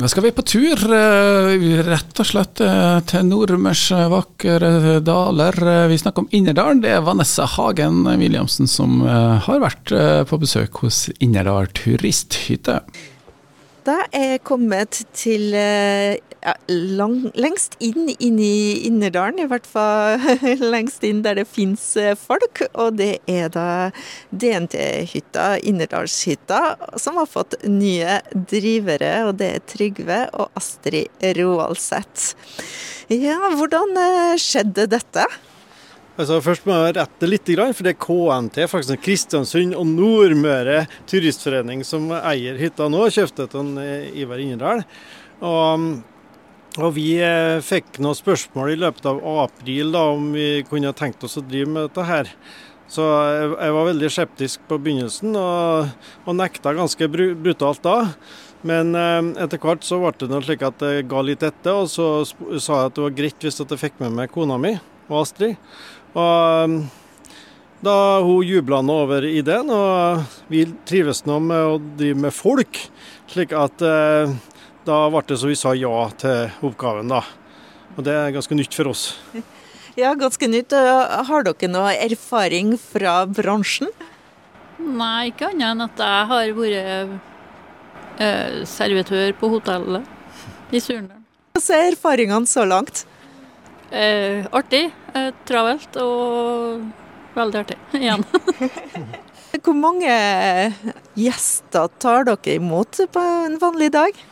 Da skal vi på tur, eh, rett og slett eh, til Nordmørs vakre daler. Vi snakker om Innerdalen. Det er Vanessa Hagen Williamsen som har vært på besøk hos Innerdal turisthytte. Da er jeg kommet til ja, lang, lengst inn, inn i Innerdalen, i hvert fall lengst inn der det fins eh, folk. Og det er da DNT-hytta, Innerdalshytta, som har fått nye drivere. Og det er Trygve og Astrid Roaldseth. Ja, hvordan eh, skjedde dette? Altså, først må jeg rette litt, for det er KNT, faktisk Kristiansund og Nordmøre Turistforening som eier hytta nå. Kjøpte den Ivar Innerdal. Og og Vi eh, fikk noen spørsmål i løpet av april da, om vi kunne tenkt oss å drive med dette her. Så jeg var veldig skeptisk på begynnelsen og, og nekta ganske brutalt da. Men eh, etter hvert så ble det noe slik at det ga litt etter, og så sa jeg at det var greit hvis jeg fikk med meg kona mi og Astrid. Og da hun jubla over ideen, og vi trives nå med å drive med folk, slik at eh, da ble det så vi sa ja til oppgaven, da. Og det er ganske nytt for oss. Ja, ganske nytt. Har dere noe erfaring fra bransjen? Nei, ikke annet enn at jeg har vært eh, servitør på hotellet i Surndalen. Hva er erfaringene så langt? Eh, artig, eh, travelt og veldig artig igjen. Hvor mange gjester tar dere imot på en vanlig dag?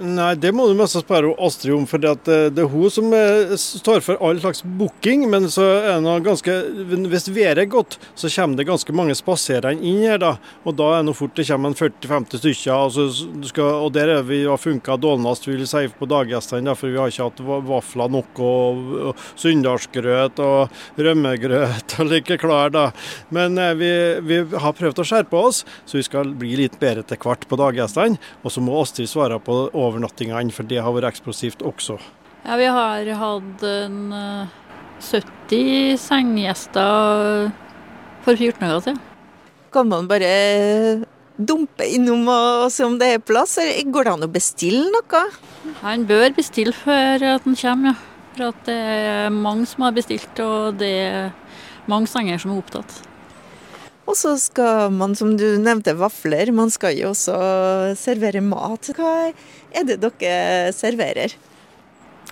Nei, det må du mest spørre Astrid om. for det, er hun som eh, står for all slags booking. Men så er det ganske, hvis været er godt, så kommer det ganske mange spaserende inn her. da, og Da er det fort det kommer 40-50 stykker. Altså, skal, og Der er vi har funka dårligst vil si, på daggjestene. For vi har ikke hatt vafler nok og, og sunndalsgrøt og rømmegrøt og like klar. da. Men eh, vi, vi, har prøvd å skjerpe oss, så vi skal bli litt bedre til hvert på daggjestene. Og så må Astrid svare på over overnattingene, for det har vært eksplosivt også. Ja, vi har hatt en 70 eh, senggjester for 14 dager siden. Kan man bare dumpe innom og se om det er plass, eller går det an å bestille noe? Han bør bestille før han kommer, ja. For at det er mange som har bestilt, og det er mange senger som er opptatt. Og så skal man, som du nevnte, vafler. Man skal jo også servere mat. Hva er det dere serverer?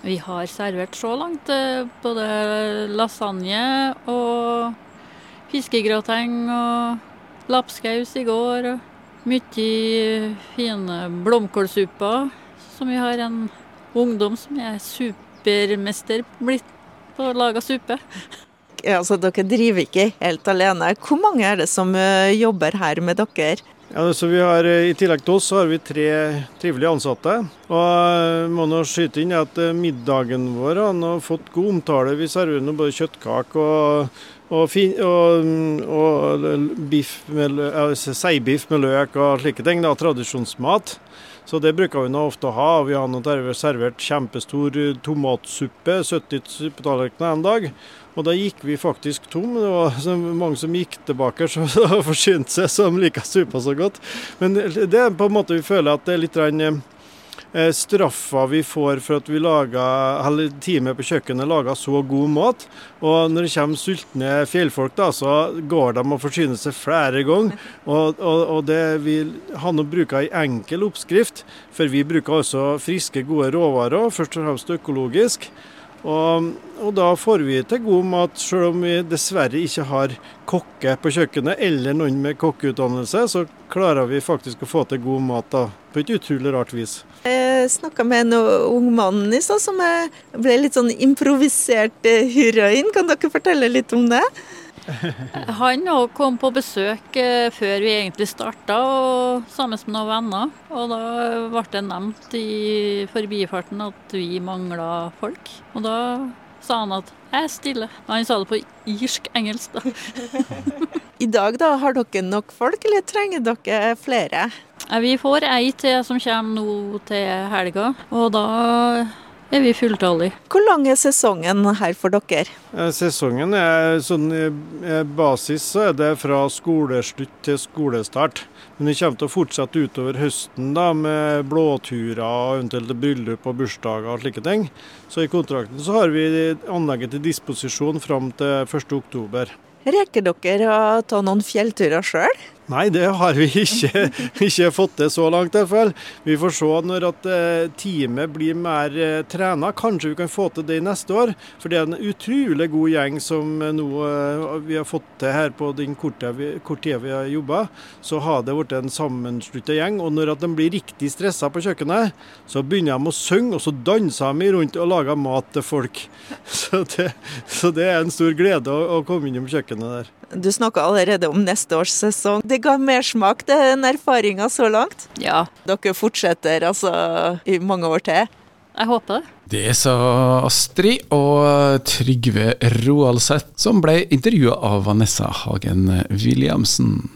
Vi har servert så langt eh, både lasagne og fiskegrateng og lapskaus i går. Og mye fine blomkålsupper. Som vi har en ungdom som er supermester blitt på å lage suppe. Altså, dere driver ikke helt alene. Hvor mange er det som eh, jobber her med dere? Ja, så vi har, eh, I tillegg til oss så har vi tre trivelige ansatte. Og jeg eh, må nå skyte inn at middagen vår har fått god omtale. Vi serverer nå både kjøttkake og, og, og, og biff med, altså, seibiff med løk og slike ting. Da, tradisjonsmat. Så det bruker vi nå ofte å ha. Vi har nå servert kjempestor tomatsuppe, 70 suppetallerkener en dag. Og da gikk vi faktisk tom. Det var mange som gikk tilbake og forsynte seg, som liker suppa så godt. Men det er på en måte vi føler at det er litt eh, straffa vi får for at vi lager, eller teamet på kjøkkenet lager så god mat. Og når det kommer sultne fjellfolk, da, så går de og forsyner seg flere ganger. Og, og, og det vil han bruker ei enkel oppskrift, for vi bruker også friske, gode råvarer, først og fremst økologisk. Og, og, da får vi til god mat, selv om vi dessverre ikke har kokke på kjøkkenet eller noen med kokkeutdannelse, så klarer vi faktisk å få til god mat da, på et utrolig rart vis. Jeg snakka med en ung mann i stad som ble litt sånn improvisert heroin. Kan dere fortelle litt om det? Han òg kom på besøk eh, før vi egentlig starta, sammen med noen venner. Og da ble det nevnt i forbifarten at vi mangla folk. Og da sa han at 'jeg er stille'. Han sa det på irsk-engelsk, da. I dag da, har dere nok folk, eller trenger dere flere? Vi får ei til som kommer nå til helga. Og da er vi fulltallige. Hvor lang er sesongen her for dere? Eh, Sesongen er sånn basis så er det fra skoleslutt til skolestart. Men vi kommer til å fortsette utover høsten da, med blåturer og eventuelt bryllup og bursdager og slike ting. Så i kontrakten så har vi anlegget til disposisjon fram til 1.10. Reker dere å ta noen fjellturer sjøl? Nei, det har vi ikke, ikke fått til så langt i hvert fall. Vi får se når at eh, teamet blir mer eh, trena. Kanskje vi kan få til det neste år. For det er en utrolig god gjeng som eh, nå vi har fått til her på den korte tida vi har jobba. Så har det blitt en sammenslutta gjeng. Og når at de blir riktig stressa på kjøkkenet, så begynner de å synge, og så danser de rundt og lager mat til folk. Så det, så det er en stor glede å, å komme innom kjøkkenet der. Du snakka allerede om neste års sesong. Det ga mersmak, den erfaringa så langt. Ja, Dere fortsetter altså i mange år til. jeg håper det. Det sa Astrid og Trygve Roaldseth, som ble intervjua av Vanessa Hagen Williamsen.